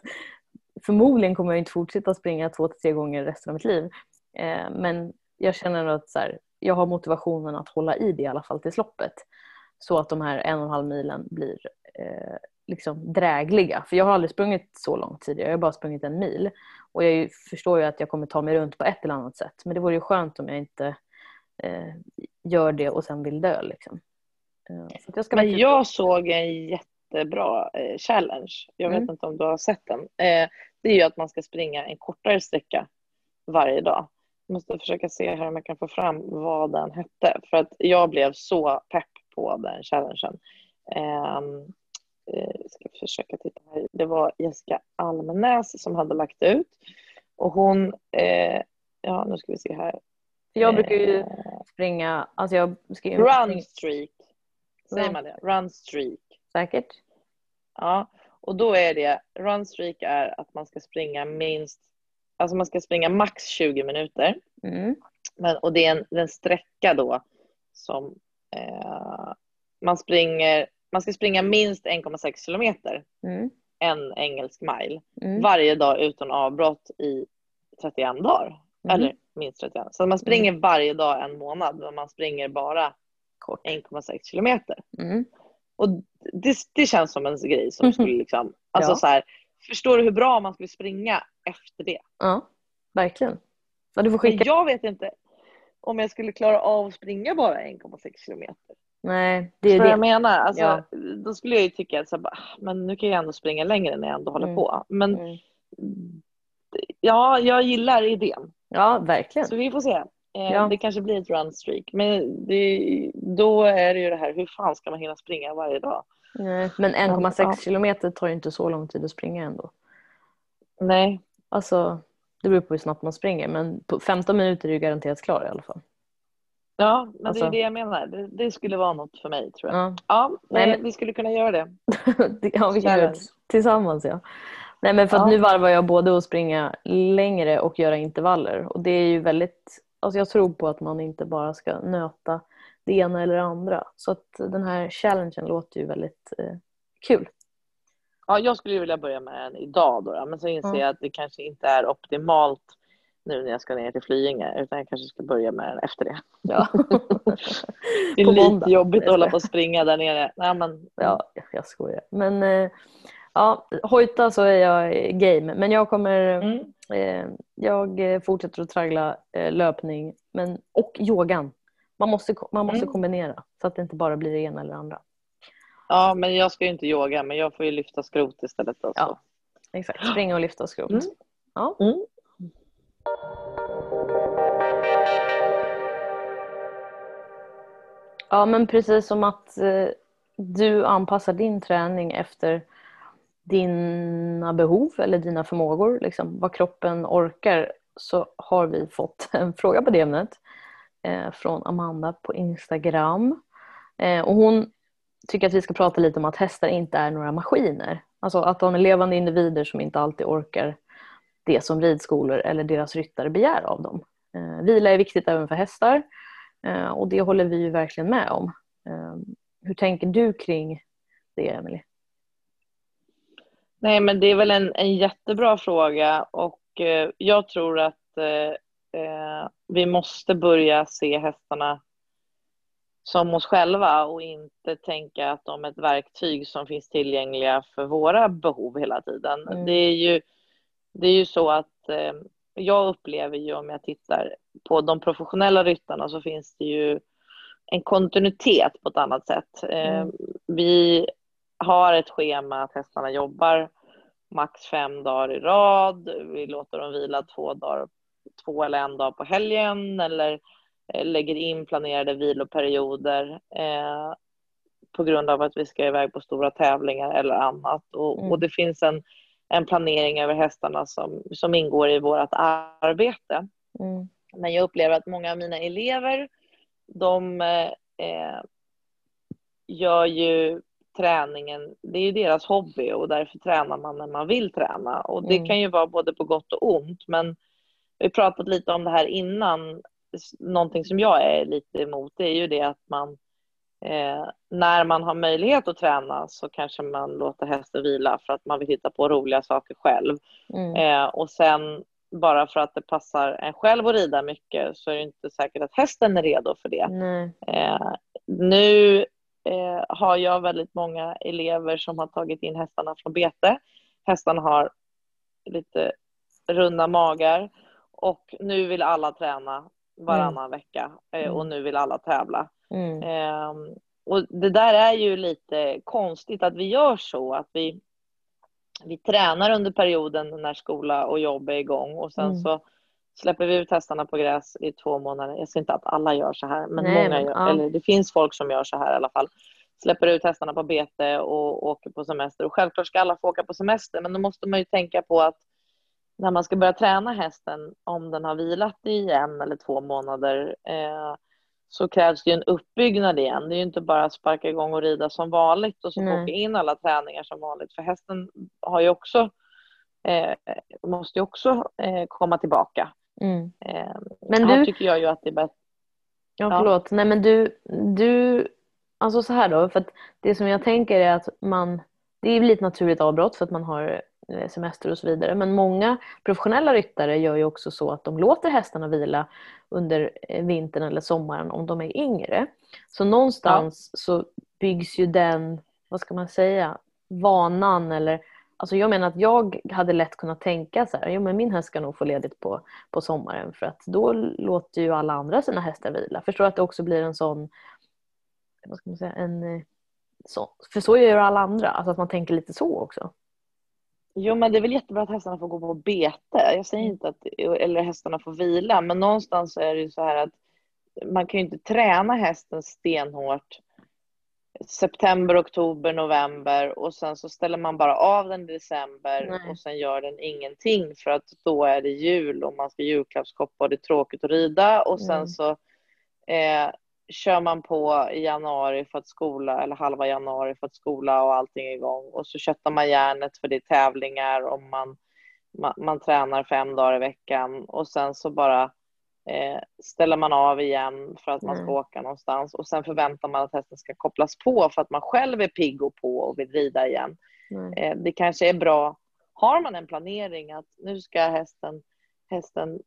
förmodligen kommer jag inte fortsätta springa två till tre gånger resten av mitt liv. Eh, men jag känner att så här, jag har motivationen att hålla i det i alla fall till loppet. Så att de här en och en halv milen blir eh, liksom drägliga. För jag har aldrig sprungit så långt tidigare, jag har bara sprungit en mil. Och jag förstår ju att jag kommer ta mig runt på ett eller annat sätt. Men det vore ju skönt om jag inte eh, gör det och sen vill dö. Liksom. Eh, så jag ska men jag såg en jättebra eh, challenge. Jag vet Mm. inte om du har sett den. Eh, det är ju att man ska springa en kortare sträcka varje dag. Jag måste försöka se här om jag kan få fram vad den hette. För att jag blev så pepp på den challengen. Ehm, eh, jag ska försöka titta här. Det var Jessica Almenäs som hade lagt ut. Och hon, eh, ja nu ska vi se här. Jag brukar ju Eh, springa, alltså jag ska Run streak. Säger man det? Run streak. säkert. Ja, och då är det, run streak är att man ska springa minst, alltså man ska springa max 20 minuter. Mm. Men, och det är en, en sträcka då som eh, man springer, man ska springa minst 1,6 kilometer, Mm. en engelsk mile, Mm. varje dag utan avbrott i 31 dagar. Mm. Eller minst 31. Så man springer varje dag en månad, men man springer bara Kort. 1,6 kilometer. Mm. Och det, det känns som en grej som skulle liksom, alltså Ja. så här, förstår du hur bra man skulle springa efter det? Ja, verkligen. Ja, du får Men skicka. jag vet inte om jag skulle klara av att springa bara 1,6 kilometer. Nej, det är jag det. menar? Alltså, Ja. Då skulle jag ju tycka att "Ah, men nu kan jag ändå springa längre när jag ändå håller Mm. på. Men Mm. ja, jag gillar idén. Ja, verkligen. Så vi får se. Eh, Ja. Det kanske blir ett run streak. Men det, då är det ju det här, hur fan ska man hinna springa varje dag? Nej, Men 1,6 Ja. kilometer tar ju inte så lång tid att springa ändå. Nej, Alltså, det beror på hur snabbt man springer men på 15 minuter är du garanterat klar i alla fall. ja, men det Alltså- är det jag menar. Det, det skulle vara något för mig tror jag. Ja, Ja, Nej, nej, men- vi skulle kunna göra det. Det- ja vi kan göra det tillsammans ja. Nej men för att Ja. nu varvar jag både att springa längre och göra intervaller och det är ju väldigt, alltså jag tror på att man inte bara ska nöta det ena eller det andra. Så att den här challengen låter ju väldigt eh, kul. Ja, jag skulle ju vilja börja med den idag då, men så inser Ja. jag att det kanske inte är optimalt nu när jag ska ner till Flyinge, utan jag kanske ska börja med den efter det. Ja. Det är På lite måndag. jobbigt att hålla på och springa där nere. Nej, men, Ja, jag skojar. Men eh, ja, hojta så är jag game. Men jag kommer, Mm. eh, jag fortsätter att traggla eh, löpning men, och yogan. Man måste, man måste Mm. kombinera så att det inte bara blir det ena eller det andra. ja, men jag ska ju inte yoga, men jag får ju lyfta skrot istället. Alltså. Ja. Exakt, springa och lyfta skrot. Mm. Ja. Mm. ja, men precis som att eh, du anpassar din träning efter dina behov eller dina förmågor, liksom, vad kroppen orkar, så har vi fått en fråga på det ämnet eh, från Amanda på Instagram. Eh, och hon tycker att vi ska prata lite om att hästar inte är några maskiner. Alltså att de är levande individer som inte alltid orkar det som ridskolor eller deras ryttare begär av dem. Eh, vila är viktigt även för hästar eh, och det håller vi ju verkligen med om. Eh, hur tänker du kring det, Emelie? Nej, men det är väl en, en jättebra fråga och eh, jag tror att eh, eh, vi måste börja se hästarna som oss själva och inte tänka att de är ett verktyg som finns tillgängliga för våra behov hela tiden. Mm. Det, är ju, det är ju så att eh, jag upplever ju om jag tittar på de professionella ryttarna så finns det ju en kontinuitet på ett annat sätt. Eh, Mm. Vi har ett schema att hästarna jobbar max fem dagar i rad. Vi låter dem vila två dagar, två eller en dag på helgen eller eh, lägger in planerade viloperioder eh, på grund av att vi ska iväg på stora tävlingar eller annat. Och, Mm. och det finns en, en planering över hästarna som, som ingår i vårt arbete. Mm. Men jag upplever att många av mina elever, de eh, eh, gör ju träningen, det är ju deras hobby och därför tränar man när man vill träna. Och det Mm. kan ju vara både på gott och ont. Men vi har pratat lite om det här innan. Någonting som jag är lite emot det är ju det att man eh, när man har möjlighet att träna så kanske man låter hästen vila för att man vill hitta på roliga saker själv. Mm. Eh, och sen bara för att det passar en själv att rida mycket så är det inte säkert att hästen är redo för det. Nej. Eh, nu eh, har jag väldigt många elever som har tagit in hästarna från bete. Hästarna har lite runda magar och nu vill alla träna varannan vecka eh, och nu vill alla tävla. Mm. Eh, och det där är ju lite konstigt att vi gör så att vi, vi tränar under perioden när skola och jobb är igång och sen Mm. så släpper vi ut hästarna på gräs i två månader. Jag säger inte att alla gör så här, men Nej, många gör, ja. eller det finns folk som gör så här i alla fall. Släpper ut hästarna på bete och åker på semester. Och självklart ska alla få åka på semester, men då måste man ju tänka på att när man ska börja träna hästen, om den har vilat i en eller två månader, eh, så krävs det en uppbyggnad igen. Det är ju inte bara att sparka igång och rida som vanligt och så få åka in alla träningar som vanligt. För hästen har ju också, eh, måste ju också eh, komma tillbaka. Mm. Eh, men du... Här tycker jag ju att det är bättre. Ja, förlåt. Ja. Nej, men du, du, alltså så här då, för det som jag tänker är att man, det är lite naturligt avbrott för att man har Eh, semester och så vidare. Men många professionella ryttare gör ju också så att de låter hästarna vila under eh, vintern eller sommaren om de är yngre. Så någonstans ja. så byggs ju den, vad ska man säga, vanan eller Alltså jag menar att jag hade lätt kunnat tänka så här, jo men min häst ska nog få ledigt på, på sommaren för att då låter ju alla andra sina hästar vila. Förstår att det också blir en sån, vad ska man säga, en eh, så, för så gör alla andra, alltså att man tänker lite så också. Jo, men det är väl jättebra att hästarna får gå på bete. Jag säger mm. inte att eller hästarna får vila, men någonstans är det ju så här att man kan ju inte träna hästen stenhårt september, oktober, november och sen så ställer man bara av den i december Nej. och sen gör den ingenting för att då är det jul och man ska julklappskoppa och det är tråkigt att rida och sen mm. så eh, kör man på i januari för att skola, eller halva januari för att skola och allting är igång. Och så köttar man järnet för det är tävlingar och man, man, man tränar fem dagar i veckan. Och sen så bara eh, ställer man av igen för att man ska mm. åka någonstans. Och sen förväntar man att hästen ska kopplas på för att man själv är pigg och på och vill rida igen. Mm. Eh, det kanske är bra, har man en planering att nu ska hästen, hästen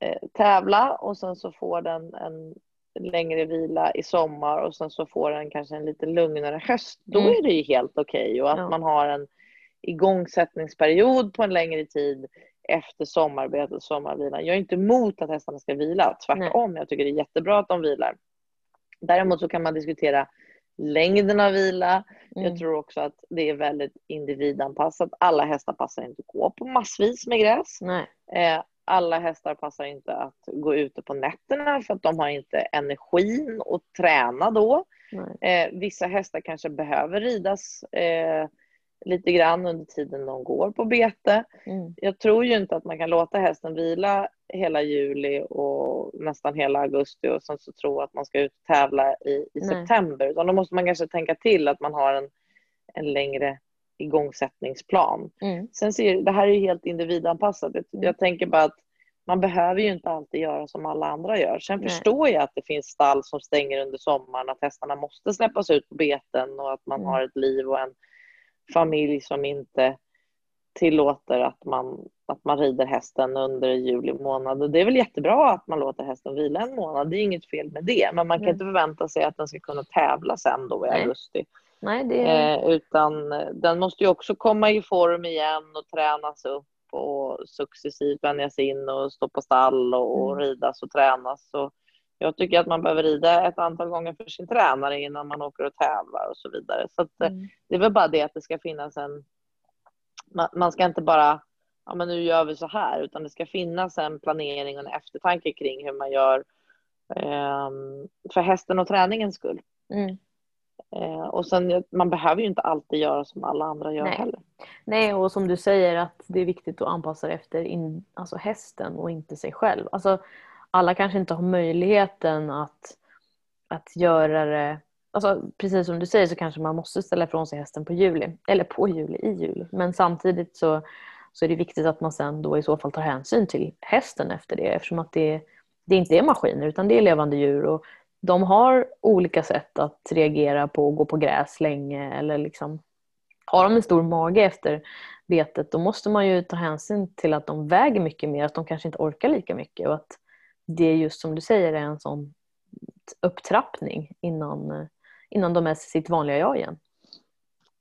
eh, tävla och sen så får den en längre vila i sommar och sen så får den kanske en lite lugnare höst, då mm. är det ju helt okej. Okay. Och att ja. man har en igångsättningsperiod på en längre tid efter sommarbetet och sommarvilan. Jag är inte emot att hästarna ska vila, tvärtom. Nej. Jag tycker det är jättebra att de vilar. Däremot så kan man diskutera längden av vila. Mm. Jag tror också att det är väldigt individanpassat. Alla hästar passar inte att gå på massvis med gräs. Eh, alla hästar passar inte att gå ute på nätterna för att de har inte energin att träna då. Eh, vissa hästar kanske behöver ridas eh, lite grann under tiden de går på bete. Mm. Jag tror ju inte att man kan låta hästen vila hela juli och nästan hela augusti och sen så tro att man ska ut och tävla i, i september. Utan då måste man kanske tänka till att man har en, en längre igångsättningsplan. Mm. Sen ser, det här är ju helt individanpassat. Jag, mm. jag tänker bara att man behöver ju inte alltid göra som alla andra gör. Sen Nej. förstår jag att det finns stall som stänger under sommaren, att hästarna måste släppas ut på beten och att man mm. har ett liv och en familj som inte tillåter att man, att man rider hästen under juli månad. Och det är väl jättebra att man låter hästen vila en månad, det är inget fel med det. Men man kan mm. inte förvänta sig att den ska kunna tävla sen då i Nej. augusti. Nej, det... eh, utan eh, den måste ju också komma i form igen och tränas upp och successivt vänjas in och stå på stall och, mm. ridas och tränas. Så jag tycker att man behöver rida ett antal gånger för sin tränare innan man åker och tävlar och så vidare. Så att, eh, mm. det är väl bara det att det ska finnas en... Man, man ska inte bara ja men nu gör vi så här, utan det ska finnas en planering och en eftertanke kring hur man gör eh, för hästen och träningens skull. Mm. Eh, och sen, man behöver ju inte alltid göra som alla andra gör Nej. heller. Nej, och som du säger att det är viktigt att anpassa det efter in, alltså hästen och inte sig själv. Alltså, alla kanske inte har möjligheten att, att göra det. Alltså, precis som du säger så kanske man måste ställa ifrån sig hästen på juli, eller på juli, i juli. Men samtidigt så, så är det viktigt att man sen då i så fall tar hänsyn till hästen efter det eftersom att det, det inte är maskiner utan det är levande djur. Och de har olika sätt att reagera på att gå på gräs länge eller liksom har de en stor mage efter betet då måste man ju ta hänsyn till att de väger mycket mer, att de kanske inte orkar lika mycket. Och att det är just som du säger är en sån upptrappning innan, innan de är sitt vanliga jag igen.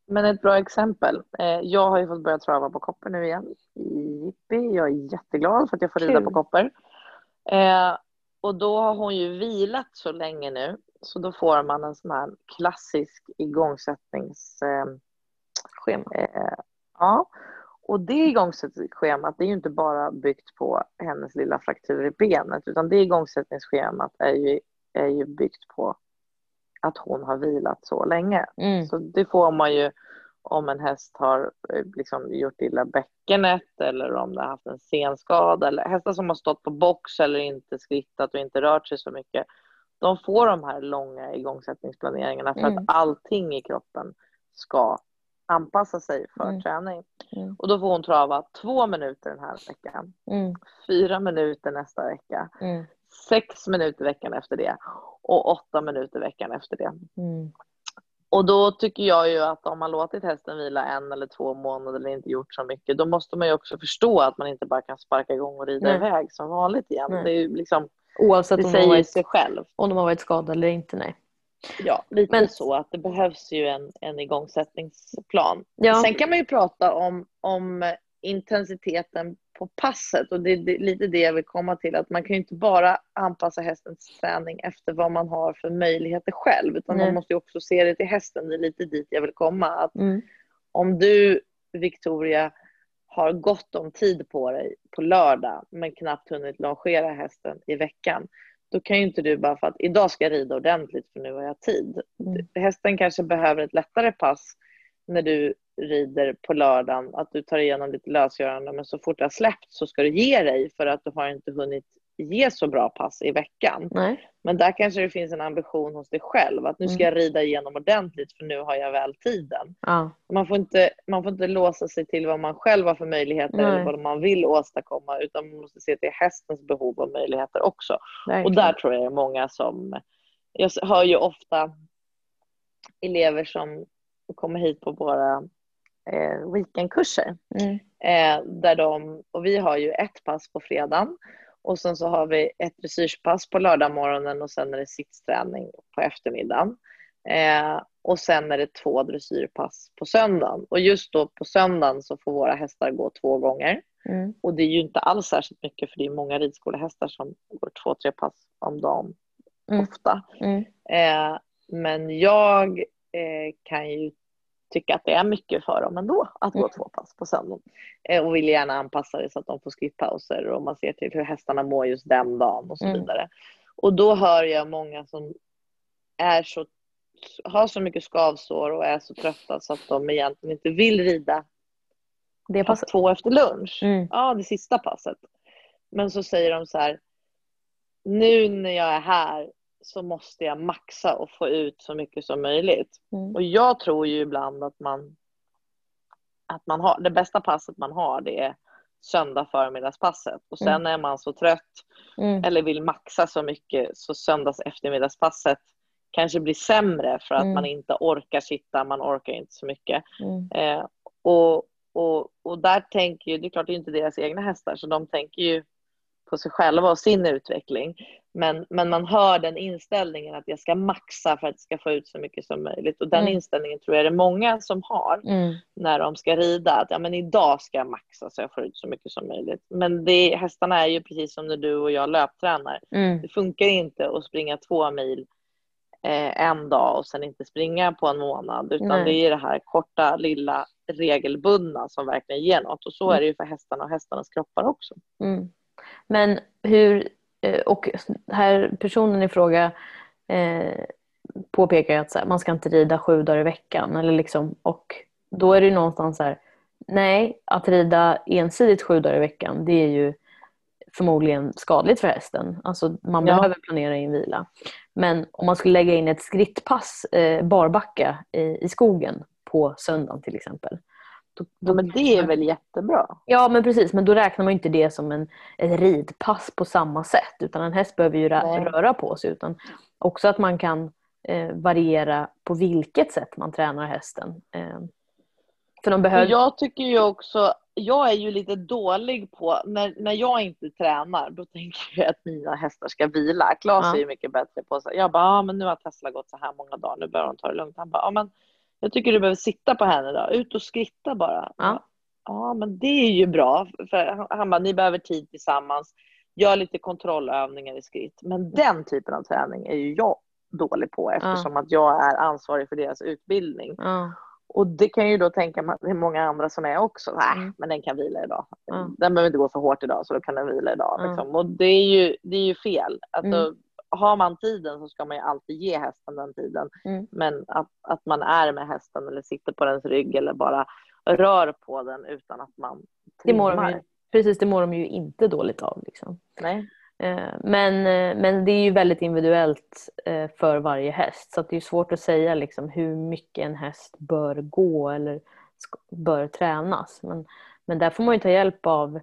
Men ett bra exempel. Eh, jag har ju fått börja trava på kopper nu igen. Jippi, jag är jätteglad för att jag får rida på kopper. Eh, och då har hon ju vilat så länge nu så då får man en sån här klassisk igångsättningsschema. Eh, eh, ja, och det igångsättningsschemat det är ju inte bara byggt på hennes lilla fraktur i benet utan det igångsättningsschemat är ju, är ju byggt på att hon har vilat så länge. Mm. Så det får man ju om en häst har eh, liksom gjort illa bäckenet eller om den har haft en senskada eller hästar som har stått på box eller inte skrittat och inte rört sig så mycket. De får de här långa igångsättningsplaneringarna för mm. att allting i kroppen ska anpassa sig för mm. träning. Mm. Och då får hon trava två minuter den här veckan, mm. fyra minuter nästa vecka, mm. sex minuter veckan efter det och åtta minuter veckan efter det. Mm. Och då tycker jag ju att om man låtit hästen vila en eller två månader eller inte gjort så mycket, då måste man ju också förstå att man inte bara kan sparka igång och rida Nej. iväg som vanligt igen. Nej. Det är ju liksom, Oavsett det om säger varit, sig själv. Om de har varit skadade eller inte, nej. Ja, lite Men, så att det behövs ju en, en igångsättningsplan. Ja. Sen kan man ju prata om, om intensiteten på passet och det är lite det jag vill komma till att man kan ju inte bara anpassa hästens träning efter vad man har för möjligheter själv utan Nej. man måste ju också se det till hästen. Det är lite dit jag vill komma. Att mm. Om du, Victoria, har gott om tid på dig på lördag men knappt hunnit longera hästen i veckan då kan ju inte du bara för att idag ska jag rida ordentligt för nu har jag tid. Mm. Hästen kanske behöver ett lättare pass när du rider på lördagen, att du tar igenom lite lösgörande men så fort det har släppt så ska du ge dig för att du har inte hunnit ge så bra pass i veckan. Nej. Men där kanske det finns en ambition hos dig själv att nu ska jag mm. rida igenom ordentligt för nu har jag väl tiden. Ja. Man, får inte, man får inte låsa sig till vad man själv har för möjligheter Nej. eller vad man vill åstadkomma utan man måste se till hästens behov och möjligheter också. Verkligen. Och där tror jag det är många som... Jag hör ju ofta elever som kommer hit på våra eh, weekendkurser. Mm. Eh, där de, och vi har ju ett pass på fredagen och sen så har vi ett dressyrpass på lördagmorgonen och sen är det sittsträning på eftermiddagen. Eh, och sen är det två dressyrpass på söndagen. Och just då på söndagen så får våra hästar gå två gånger. Mm. Och det är ju inte alls särskilt mycket för det är många ridskolehästar som går två, tre pass om dagen mm. ofta. Mm. Eh, men jag eh, kan ju tycka att det är mycket för dem ändå att gå mm. två pass på söndagen. Eh, och vill gärna anpassa det så att de får skrittpauser och man ser till hur hästarna mår just den dagen och så mm. vidare. Och då hör jag många som är så, har så mycket skavsår och är så trötta så att de egentligen inte vill rida det passet. två efter lunch. Mm. Ja, det sista passet. Men så säger de så här, nu när jag är här så måste jag maxa och få ut så mycket som möjligt. Mm. Och jag tror ju ibland att man, att man har, det bästa passet man har det är söndag förmiddagspasset och sen mm. är man så trött mm. eller vill maxa så mycket så söndags eftermiddagspasset kanske blir sämre för att man mm. inte orkar sitta, man orkar inte så mycket. Mm. Eh, och, och, och där tänker ju, det är klart det är inte deras egna hästar så de tänker ju på sig själva och sin utveckling. Men, men man hör den inställningen att jag ska maxa för att jag ska få ut så mycket som möjligt. Och den mm. inställningen tror jag det är många som har mm. när de ska rida. Att ja, men idag ska jag maxa så jag får ut så mycket som möjligt. Men det, hästarna är ju precis som när du och jag löptränar. Mm. Det funkar inte att springa två mil eh, en dag och sen inte springa på en månad. Utan Nej. det är det här korta, lilla, regelbundna som verkligen ger något. Och så mm. är det ju för hästarna och hästarnas kroppar också. Mm. Men hur, eh, och här personen i fråga eh, påpekar att här, man ska inte rida sju dagar i veckan. Eller liksom, och då är det någonstans så här, nej, att rida ensidigt sju dagar i veckan det är ju förmodligen skadligt för hästen. Alltså man ja. behöver planera in vila. Men om man skulle lägga in ett skrittpass eh, barbacka i, i skogen på söndagen till exempel. Då, men det är väl jättebra? Ja, men precis. Men då räknar man inte det som en, ett ridpass på samma sätt. Utan en häst behöver ju Nej. röra på sig. Utan också att man kan eh, variera på vilket sätt man tränar hästen. Eh, för de behöver... Jag tycker ju också, jag är ju lite dålig på, när, när jag inte tränar, då tänker jag att mina hästar ska vila. Klas ja. är ju mycket bättre på så. Jag bara, ah, men nu har Tesla gått så här många dagar, nu behöver hon ta det lugnt. Han bara, ah, men jag tycker du behöver sitta på henne då. Ut och skritta bara. Ja. ja, men det är ju bra. För han bara, ni behöver tid tillsammans. Gör lite kontrollövningar i skritt. Men den typen av träning är ju jag dålig på eftersom ja. att jag är ansvarig för deras utbildning. Ja. Och det kan ju då tänka mig att det är många andra som är också. Nej, mm. men den kan vila idag. Den behöver inte gå för hårt idag så då kan den vila idag. Liksom. Och det är ju, det är ju fel. Alltså, mm. Har man tiden så ska man ju alltid ge hästen den tiden. Mm. Men att, att man är med hästen eller sitter på dens rygg eller bara rör på den utan att man Det mår de trimmar. ju, precis, det mår de ju inte dåligt av. Liksom. Nej. Eh, Men, eh, men det är ju väldigt individuellt eh, för varje häst. Så det är svårt att säga liksom hur mycket en häst bör gå eller bör tränas. Men, men där får man ju ta hjälp av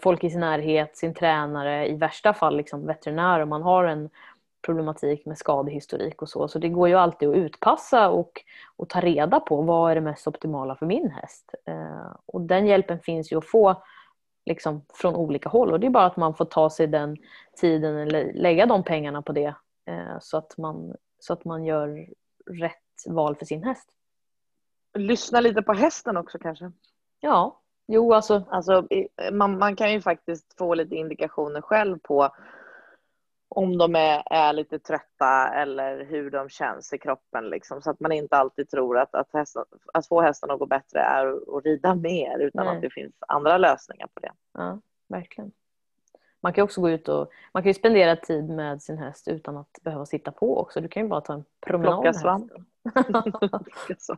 folk i sin närhet, sin tränare, i värsta fall liksom veterinär om man har en problematik med skadehistorik och så. Så det går ju alltid att utpassa och, och ta reda på vad är det mest optimala för min häst. Eh, och den hjälpen finns ju att få liksom från olika håll och det är bara att man får ta sig den tiden eller lägga de pengarna på det eh, så, att man, så att man gör rätt val för sin häst. Lyssna lite på hästen också kanske. Ja, jo alltså Alltså, man, man kan ju faktiskt få lite indikationer själv på om de är, är lite trötta eller hur de känns i kroppen. Liksom. Så att man inte alltid tror att, att, hästen, att få hästen att gå bättre är att rida mer utan Nej. att det finns andra lösningar på det. Ja, verkligen. Man kan också gå ut och man kan ju spendera tid med sin häst utan att behöva sitta på också. Du kan ju bara ta en promenad Plocka svamp. Så.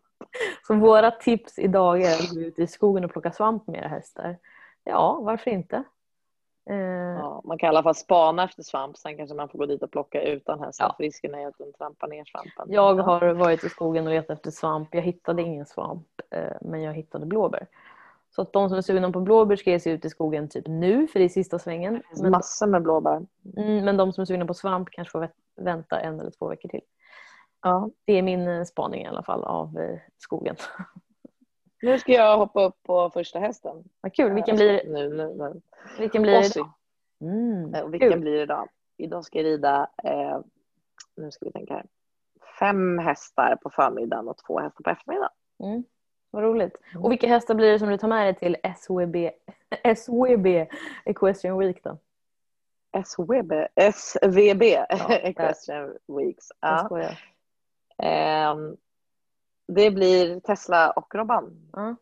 Våra tips idag är att gå ut i skogen och plocka svamp med era hästar. Ja, varför inte? Eh, Ja, man kan i alla fall spana efter svamp, sen kanske man får gå dit och plocka utan hästen. Ja. för Risken är att den trampar ner svampen. Jag Ja. har varit i skogen och letat efter svamp. Jag hittade ingen svamp, eh, men jag hittade blåbär. Så att de som är sugna på blåbär ska ge sig ut i skogen typ nu, för det är sista svängen. Men, massor med blåbär. mm, men de som är sugna på svamp kanske får vä- vänta en eller två veckor till. Ja. Det är min eh, spaning i alla fall av eh, skogen. Nu ska jag hoppa upp på första hästen. Vad kul. Vilken blir, Nu, nu, nu. vilken blir det idag? Mm, Eh, Vilken kul. blir det idag? Idag ska jag rida, eh, nu ska vi tänka här, fem hästar på förmiddagen och två hästar på eftermiddagen. Mm, vad roligt. Mm. Och vilka hästar blir det som du tar med dig till SWB, SWB Equestrian Week då? SVB, SVB Ja, Equestrian Weeks. Ja. Ehm, det blir Tesla och Robban. Ja,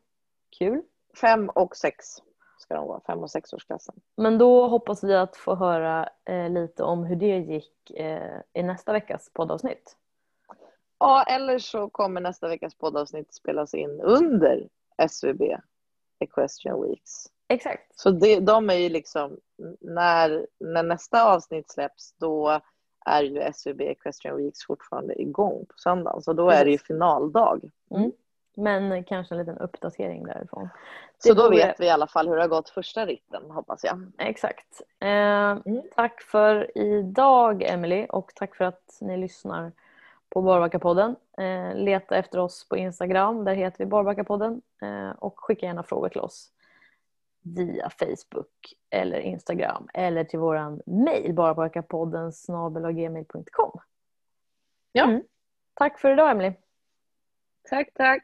kul. Fem och sex ska de vara, fem och sexårsklassen. Men då hoppas vi att få höra eh, lite om hur det gick eh, i nästa veckas poddavsnitt. Ja, eller så kommer nästa veckas poddavsnitt spelas in under SVB Equestrian Weeks. Exakt. Så det, de är ju liksom, när, när nästa avsnitt släpps då är ju SVB Equestrian Weeks fortfarande igång på söndagen. Så då är det ju finaldag. Men kanske en liten uppdatering därifrån. Så Det då vore- vet vi i alla fall hur det har gått första ritten hoppas jag. Exakt. Eh, Tack för idag Emily och tack för att ni lyssnar på Barbackapodden. Eh, leta efter oss på Instagram, där heter vi Barbackapodden. Eh, och skicka gärna frågor till oss via Facebook eller Instagram eller till våran mejl barbackapodden snabelagmail.com. Ja. Mm. Tack för idag Emily. Tack, tack.